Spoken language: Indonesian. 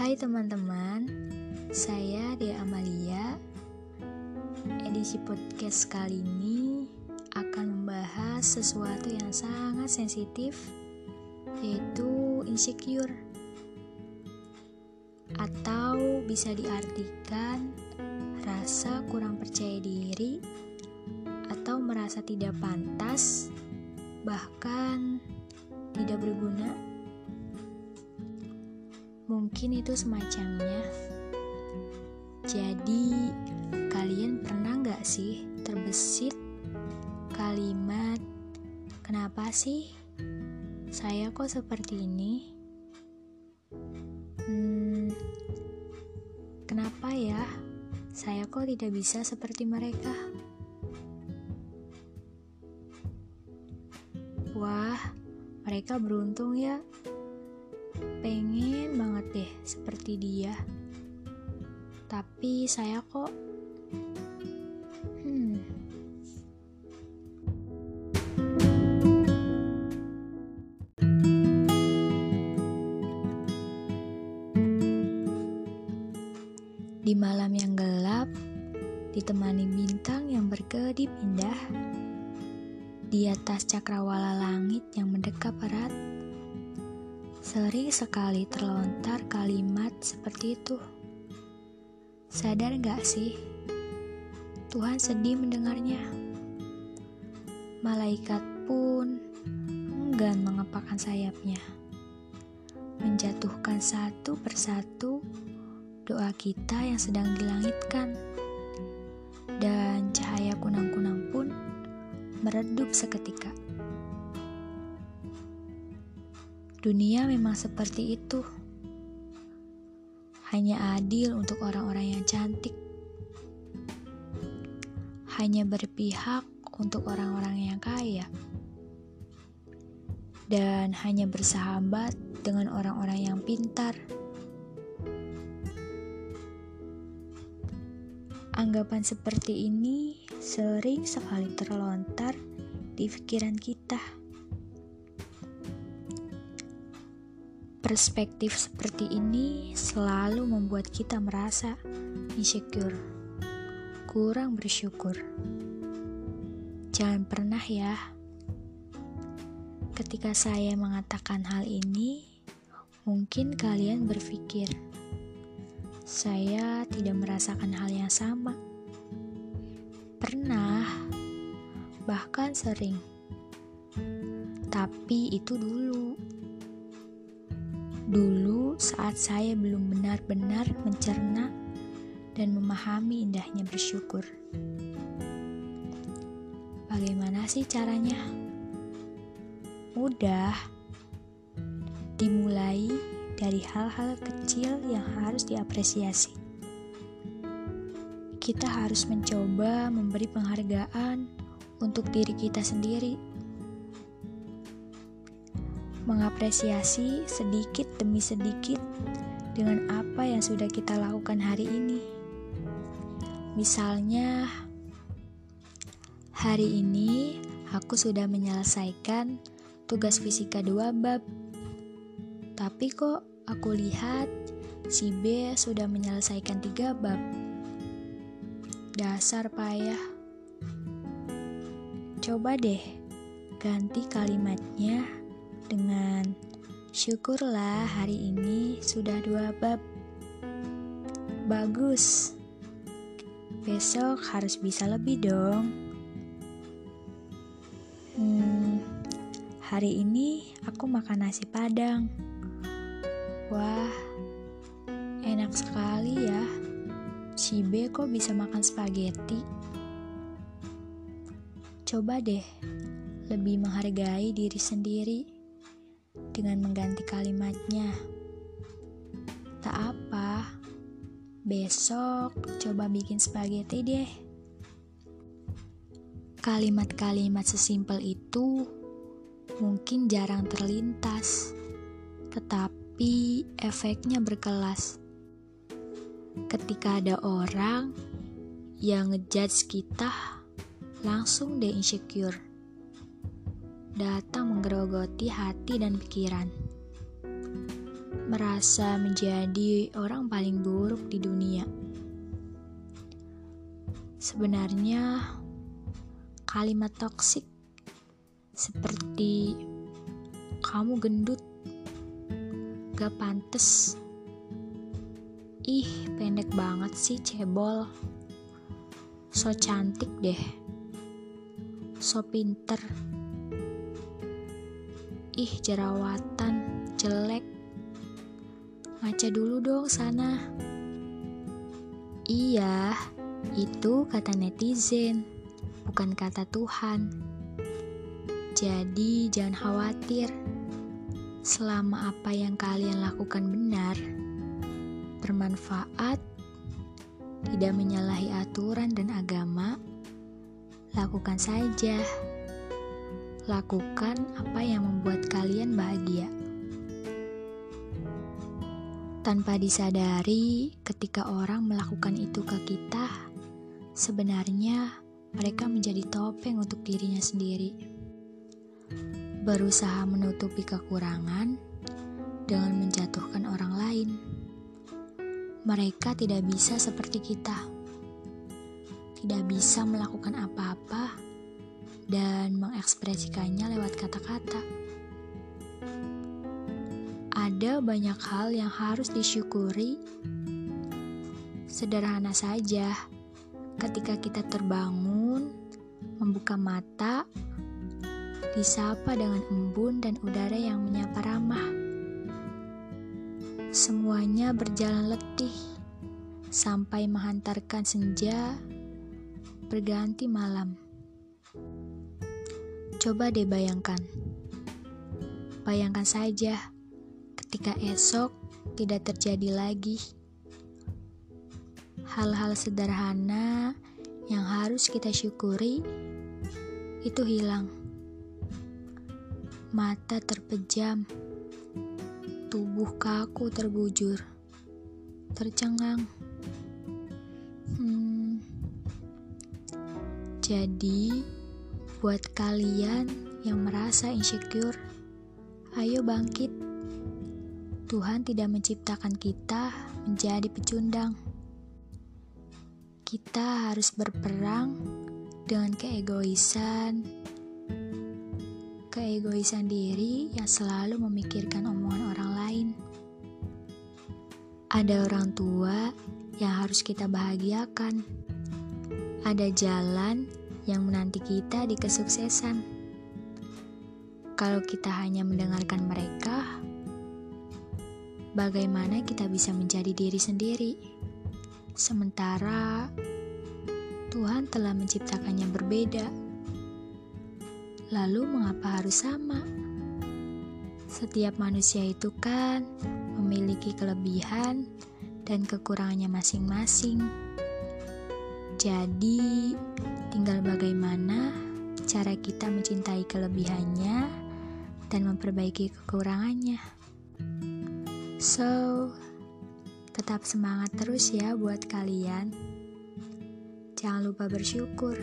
Hai teman-teman, saya Dea Amalia. Edisi podcast kali ini akan membahas sesuatu yang sangat sensitif, yaitu insecure, atau bisa diartikan rasa kurang percaya diri atau merasa tidak pantas, bahkan tidak berguna Mungkin itu semacamnya. Jadi, kalian pernah nggak sih terbesit kalimat "Kenapa sih saya kok seperti ini?" Hmm, kenapa ya saya kok tidak bisa seperti mereka? Wah, mereka beruntung ya pengen banget deh seperti dia. Tapi saya kok hmm. Di malam yang gelap, ditemani bintang yang berkedip indah, di atas cakrawala langit yang mendekap erat, Sering sekali terlontar kalimat seperti itu. Sadar gak sih? Tuhan sedih mendengarnya. Malaikat pun enggan mengepakkan sayapnya. Menjatuhkan satu persatu doa kita yang sedang dilangitkan. Dan cahaya kunang-kunang pun meredup seketika. Dunia memang seperti itu. Hanya adil untuk orang-orang yang cantik. Hanya berpihak untuk orang-orang yang kaya. Dan hanya bersahabat dengan orang-orang yang pintar. Anggapan seperti ini sering sekali terlontar di pikiran kita. Perspektif seperti ini selalu membuat kita merasa insecure, kurang bersyukur. Jangan pernah ya, ketika saya mengatakan hal ini, mungkin kalian berpikir saya tidak merasakan hal yang sama. Pernah, bahkan sering, tapi itu dulu Dulu saat saya belum benar-benar mencerna dan memahami indahnya bersyukur. Bagaimana sih caranya? Mudah. Dimulai dari hal-hal kecil yang harus diapresiasi. Kita harus mencoba memberi penghargaan untuk diri kita sendiri mengapresiasi sedikit demi sedikit dengan apa yang sudah kita lakukan hari ini. Misalnya, hari ini aku sudah menyelesaikan tugas fisika dua bab. Tapi kok aku lihat si B sudah menyelesaikan tiga bab. Dasar payah. Coba deh ganti kalimatnya dengan syukurlah hari ini sudah dua bab. Bagus. Besok harus bisa lebih dong. Hmm, hari ini aku makan nasi padang. Wah, enak sekali ya. Si B kok bisa makan spaghetti? Coba deh lebih menghargai diri sendiri dengan mengganti kalimatnya. Tak apa, besok coba bikin spaghetti deh. Kalimat-kalimat sesimpel itu mungkin jarang terlintas, tetapi efeknya berkelas. Ketika ada orang yang ngejudge kita, langsung deh insecure datang menggerogoti hati dan pikiran. merasa menjadi orang paling buruk di dunia. Sebenarnya, kalimat toksik seperti "kamu gendut, gak pantes." Ih, pendek banget sih, cebol. So cantik deh. So pinter. Ih, jerawatan, jelek. Ngaca dulu dong sana. Iya, itu kata netizen, bukan kata Tuhan. Jadi, jangan khawatir. Selama apa yang kalian lakukan benar, bermanfaat, tidak menyalahi aturan dan agama, lakukan saja. Lakukan apa yang membuat kalian bahagia. Tanpa disadari, ketika orang melakukan itu ke kita, sebenarnya mereka menjadi topeng untuk dirinya sendiri. Berusaha menutupi kekurangan dengan menjatuhkan orang lain mereka tidak bisa seperti kita, tidak bisa melakukan apa-apa dan mengekspresikannya lewat kata-kata. Ada banyak hal yang harus disyukuri. Sederhana saja, ketika kita terbangun, membuka mata, disapa dengan embun dan udara yang menyapa ramah Semuanya berjalan letih sampai menghantarkan senja berganti malam. Coba deh bayangkan. Bayangkan saja ketika esok tidak terjadi lagi. Hal-hal sederhana yang harus kita syukuri itu hilang. Mata terpejam Tubuh kaku terbujur, tercengang. Hmm. Jadi, buat kalian yang merasa insecure, ayo bangkit. Tuhan tidak menciptakan kita menjadi pecundang. Kita harus berperang dengan keegoisan, keegoisan diri yang selalu memikirkan omongan orang lain. Ada orang tua yang harus kita bahagiakan. Ada jalan yang menanti kita di kesuksesan. Kalau kita hanya mendengarkan mereka, bagaimana kita bisa menjadi diri sendiri? Sementara Tuhan telah menciptakannya berbeda. Lalu, mengapa harus sama? Setiap manusia itu kan memiliki kelebihan dan kekurangannya masing-masing. Jadi, tinggal bagaimana cara kita mencintai kelebihannya dan memperbaiki kekurangannya. So, tetap semangat terus ya buat kalian. Jangan lupa bersyukur.